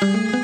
Thank you.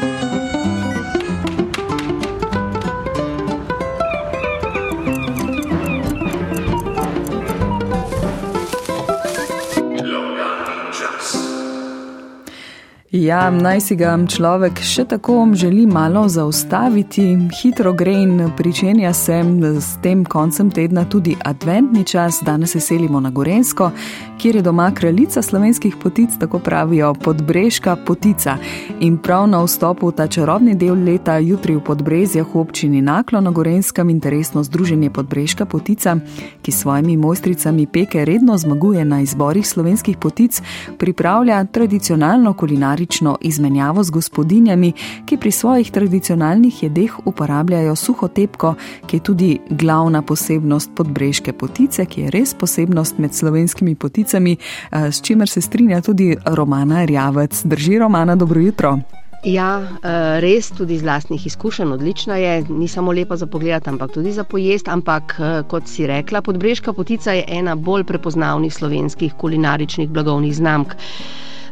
Ja, naj si ga človek še tako želi malo zaustaviti, hitro gre in pričenja se s tem koncem tedna tudi adventni čas. Danes se selimo na Gorensko, kjer je doma kraljica slovenskih potic, tako pravijo podbrežka potica. In prav na vstopu v ta čarobni del leta, jutri v podbrezjah v občini Naklo na Gorenskem interesno združenje podbrežka potica, ki s svojimi mojstricami peke redno zmaguje na izborih slovenskih potic, pripravlja tradicionalno kulinarijo kulinarično izmenjavo z gospodinjami, ki pri svojih tradicionalnih jedeh uporabljajo suho tepko, ki je tudi glavna posebnost podbrežke potice, ki je res posebnost med slovenskimi poticami, eh, s čimer se strinja tudi Romana Rjavec. Drži Romana, dobro jutro. Ja, eh, res tudi iz vlastnih izkušenj odlična je, ni samo lepa za pogled, ampak tudi za pojest. Ampak, eh, kot si rekla, podbrežka potica je ena bolj prepoznavnih slovenskih kulinaričnih blagovnih znamk.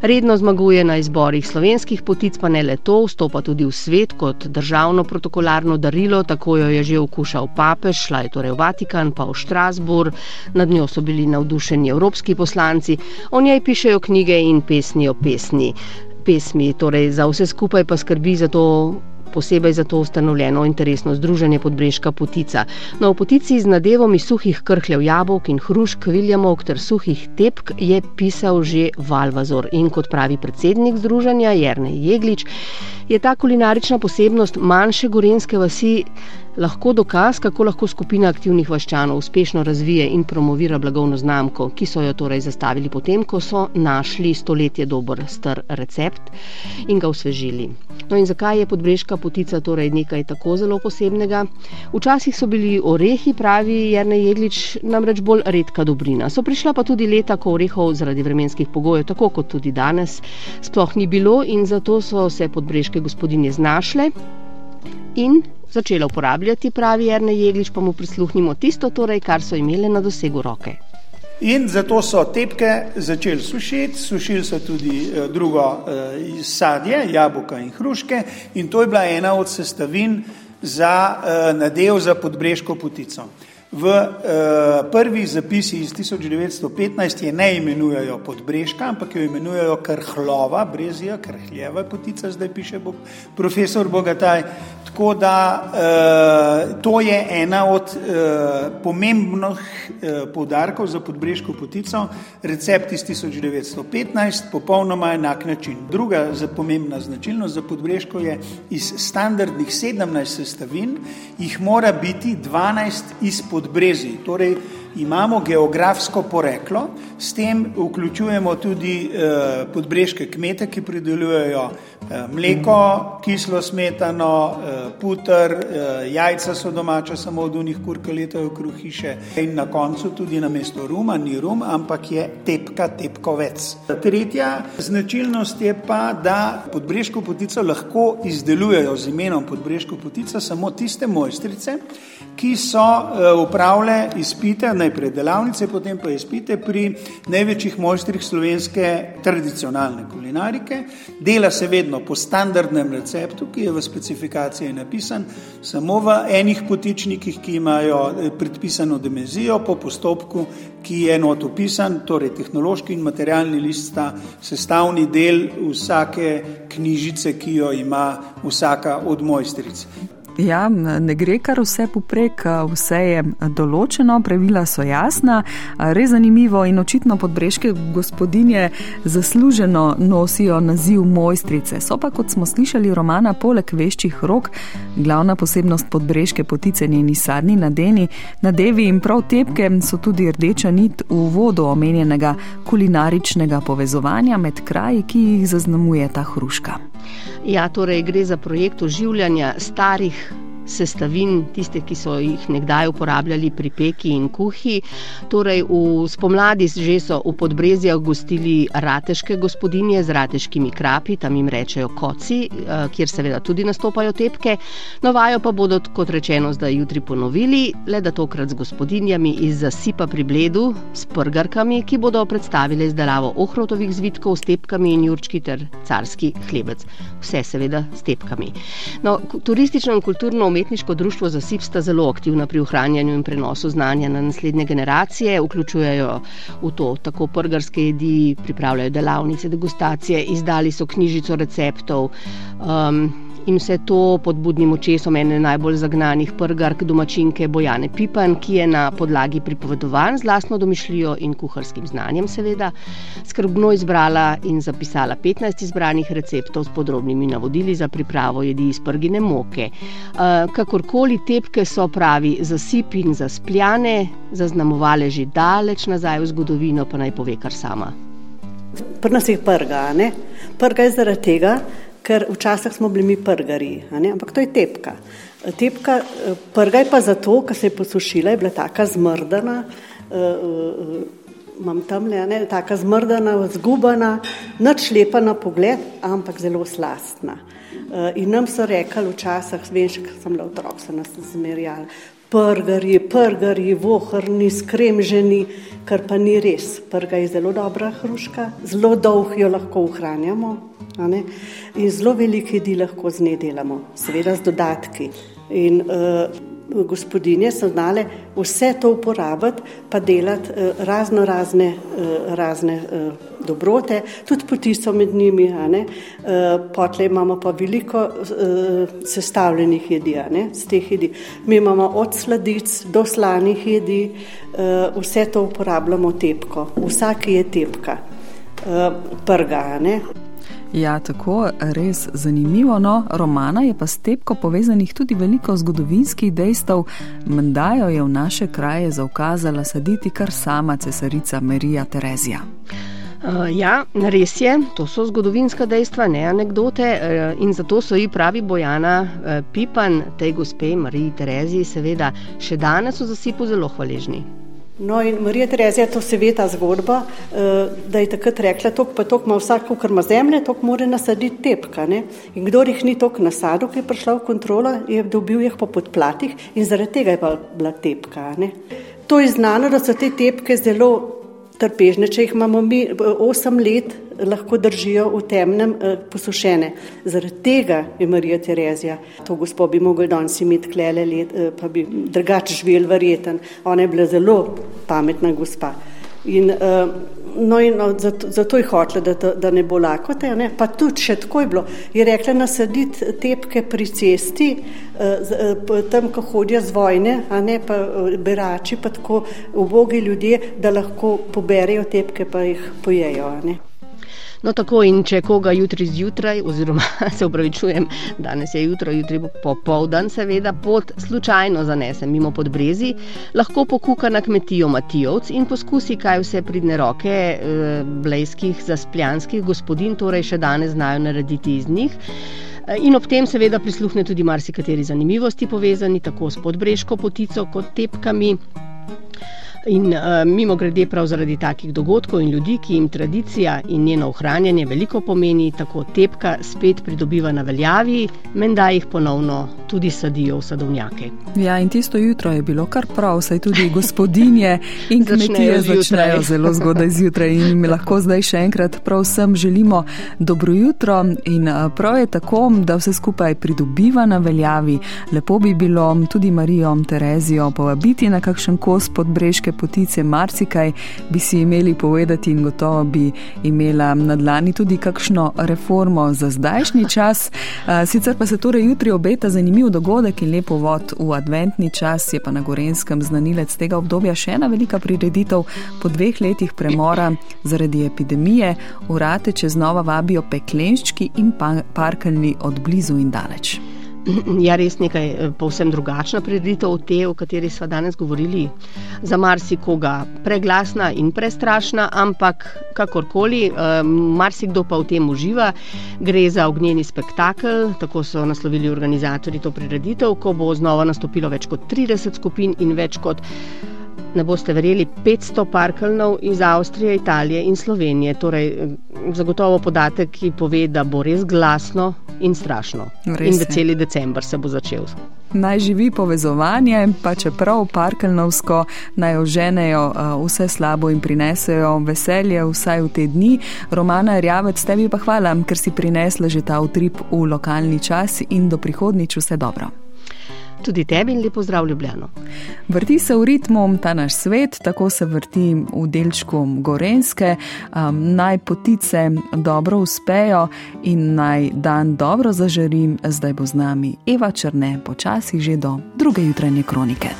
Redno zmaguje na izborih slovenskih potic, pa ne le to, vstopa tudi v svet kot državno protokolarno darilo, tako jo je že okušal papež, šla je torej v Vatikan, pa v Štrasburg, nad njo so bili navdušeni evropski poslanci, o njej pišejo knjige in pesni o pesni. Pesmi, torej za vse skupaj pa skrbi za to posebej za to ustanovljeno interesno združenje Podbrežka Potica. No, v potici z nadevom iz suhih krhljev jabolk in hrušk, viljamovk ter suhih tepk je pisal že Valvazor in kot pravi predsednik združenja Jrnej Jeglič, je ta kulinarična posebnost manjše gorenske vasi lahko dokaz, kako lahko skupina aktivnih vaščanov uspešno razvije in promovira blagovno znamko, ki so jo torej zastavili potem, ko so našli stoletje dober star recept in ga osvežili. No in zakaj je podbrežka potica torej nekaj tako zelo posebnega? Včasih so bili orehi, pravi Jrne Jeglič, namreč bolj redka dobrina. So prišla pa tudi leta, ko orehov zaradi vremenskih pogojev, tako kot tudi danes, sploh ni bilo in zato so se podbrežke gospodinje znašle in začela uporabljati, pravi Jrne Jeglič, pa mu prisluhnimo tisto, torej, kar so imele na dosegu roke. In zato so tepke začeli sušiti, sušili so tudi eh, drugo eh, sadje, jabolka in hruške, in to je bila ena od sestavin za eh, nadev za podbrežko potico. V prvih zapisih iz 1915 je ne imenujejo podbrežka, ampak jo imenujejo krhlova, brezija, krhljeva potica, zdaj piše bo, profesor Bogataj. Tako da uh, to je ena od uh, pomembnih uh, poudarkov za podbrežko potico, recept iz 1915, popolnoma enak način. Druga pomembna značilnost za podbrežko je iz standardnih 17 sestavin, jih mora biti 12 izpod podbrezij. Torej, imamo geografsko poreklo, s tem vključujemo tudi eh, podbrežke kmete, ki pridelujejo eh, mleko, kislo smetano, eh, putr, eh, jajca so domača, samo od unih kur, ki letajo okrog hiše. In na koncu tudi na mesto ruma ni rum, ampak je tepka, tepkovec. Tretja značilnost je pa, da podbrežko potico lahko izdelujejo z imenom podbrežko potica samo tiste mojstrice, ki so eh, upravljale izpite, najprej delavnice, potem pa izpite pri največjih mojstrih slovenske tradicionalne kulinarike. Dela se vedno po standardnem receptu, ki je v specifikaciji napisan, samo v enih potičnikih, ki imajo eh, predpisano dimenzijo, po postopku, ki je not opisan, torej tehnološki in materialni list sta sestavni del vsake knjižice, ki jo ima vsaka od mojstric. Ja, ne gre kar vse poprek, vse je določeno, pravila so jasna, res zanimivo in očitno podbrežke gospodinje zasluženo nosijo naziv mojstrice. So pa, kot smo slišali, romana poleg veščih rok, glavna posebnost podbrežke potice njeni sadni nadeni, nadevi in prav tepke so tudi rdeča nit v vodu omenjenega kulinaričnega povezovanja med kraji, ki jih zaznamuje ta hruška. Ja, torej gre za projekt oživljanja starih sestavin, tiste, ki so jih nekdaj uporabljali pri peki in kuhi. Torej, v spomladi že so v podbrezjah gostili rateške gospodinje z rateškimi krapi, tam jim rečejo koci, eh, kjer seveda tudi nastopajo tepke. Novajo pa bodo, kot rečeno, zdaj jutri ponovili, le da tokrat z gospodinjami iz zasipa pri bledu, s prgarkami, ki bodo predstavili izdelavo ohrotovih zvitkov s tepkami in jurčki ter carski hlebec. Vse seveda s tepkami. No, turistično in kulturno-umetniško društvo Zasip sta zelo aktivna pri ohranjanju in prenosu znanja na naslednje generacije, vključujejo v to tako prgarske jedi, pripravljajo delavnice, degustacije, izdali so knjižico receptov. Um, in vse to pod budnim očesom ene najbolj zagnanih prgark domačinke Bojane Pipan, ki je na podlagi pripovedovanj z lastno domišljijo in kuharskim znanjem, seveda, skrbno izbrala in zapisala 15 izbranih receptov s podrobnimi navodili za pripravo jedi iz prgine moke. Kakorkoli tepke so pravi zasip in zaspljane, zaznamovale že daleč nazaj v zgodovino, pa naj pove kar sama. Prna se jih prga, ne? Prga je zaradi tega, ker včasih smo bili mi prgari, ampak to je tepka. Tepka, prga je pa zato, ker se je posušila, je bila taka zmrdana, imam tam le, ne, taka zmrdana, zgubana, nič lepa na pogled, ampak zelo slastna. In nam so rekli včasih, veš, ker sem bila otrok, so nas zmerjali, prgari, prgari, vohrni, skremženi, kar pa ni res. Prga je zelo dobra hruška, zelo dolgo jo lahko ohranjamo. In zelo velike jedi lahko z nje delamo, seveda z dodatki. In uh, gospodinje so znale vse to uporabiti, pa delati uh, razno razne, uh, razne uh, dobrote, tudi poti so med njimi. Uh, Potlej imamo pa veliko uh, sestavljenih jedi, z teh jedi. Mi imamo od sladic do slanih jedi, uh, vse to uporabljamo tepko, vsake je tepka, uh, prga. Ne? Ja, tako res zanimivo. No, romana je pa s tepko povezanih tudi veliko zgodovinskih dejstev. Mendajo je v naše kraje zaukazala saditi kar sama cesarica Marija Terezija. Uh, ja, res je, to so zgodovinska dejstva, ne anekdote. Uh, in zato so ji pravi Bojana uh, Pipan, tej gospe Mariji Tereziji, seveda še danes v zasipu zelo hvaležni. No, in Marija Terezija, to se ve ta zgodba, eh, da je takrat rekla, tok pa tok ima vsak, kar ima zemlje, tok mora nasaditi tepka. Ne? In kdo jih ni tok nasadil, ki je prišla v kontrolo, je dobil jih po podplatih in zaradi tega je bila tepka. Ne? To je znano, da so te tepke zelo trpežne, če jih imamo mi 8 let, lahko držijo v temnem eh, posušene. Zaradi tega je Marija Terezija, to gospod bi mogel danes imeti klele let, eh, pa bi drugače živel verjeten. Ona je bila zelo pametna gospa. In, uh, no, in no, zato, zato je hotela, da, da ne bo lakote, ne? pa tudi še tako je bilo. Je rekla nasaditi tepke pri cesti, uh, uh, tam, ko hodijo z vojne, a ne pa uh, berači, pa tako ubogi ljudje, da lahko poberejo tepke, pa jih pojejo. No, tako in če koga jutri zjutraj, oziroma se upravičujem, danes je jutro, jutri popoldan, seveda pot slučajno zanese mimo podbrezi, lahko pokuka na kmetijo Matijovc in poskusi, kaj vse pridne roke eh, blejskih zaspljanskih gospodin, torej še danes znajo narediti iz njih. Eh, in ob tem seveda prisluhne tudi marsikateri zanimivosti povezani tako s podbrežko potico kot tepkami. In uh, mimo grede, prav zaradi takih dogodkov in ljudi, ki jim tradicija in njeno ohranjanje veliko pomeni, tako tepka spet pridobiva na veljavi, menda jih ponovno tudi sadijo v sadovnjake. Ja, in tisto jutro je bilo kar prav, saj tudi gospodinje in kmetije začnejo zelo zgodaj zjutraj in mi lahko zdaj še enkrat prav vsem želimo dobro jutro in uh, prav je tako, da vse skupaj pridobiva na veljavi. Lepo bi bilo tudi Marijo Terezijo povabiti na kakšen kos pod Breške potice, marsikaj bi si imeli povedati in gotovo bi imela na dlani tudi kakšno reformo za zdajšnji čas. Sicer pa se torej jutri obeta zanimiv dogodek in lepo vod v adventni čas, je pa na Gorenskem znanilec tega obdobja še ena velika prireditev po dveh letih premora zaradi epidemije. Urate čez nova vabijo peklenščki in parkalni od blizu in daleč. Ja, res nekaj eh, povsem drugačna preditev od te, o kateri smo danes govorili. Za marsikoga preglasna in prestrašna, ampak kakorkoli, eh, marsikdo pa v tem uživa. Gre za ognjeni spektakel, tako so naslovili organizatori to preditev, ko bo znova nastopilo več kot 30 skupin in več kot ne boste verjeli, 500 parkalnov iz Avstrije, Italije in Slovenije. Torej, zagotovo podatek, ki pove, da bo res glasno in strašno. Res in v celi decembr se bo začel. Naj živi povezovanje, pa čeprav parkalnovsko naj oženejo vse slabo in prinesejo veselje vsaj v te dni. Romana Rjavec, tebi pa hvala, ker si prinesla že ta utrip v lokalni čas in do prihodnič vse dobro. Tudi tebi in lepo zdrav, Ljubljano. Vrti se v ritmu ta naš svet, tako se vrti v delčku Gorenske. Um, naj potice dobro uspejo in naj dan dobro zažarim, zdaj bo z nami Eva Črne, počasi že do druge jutranje kronike.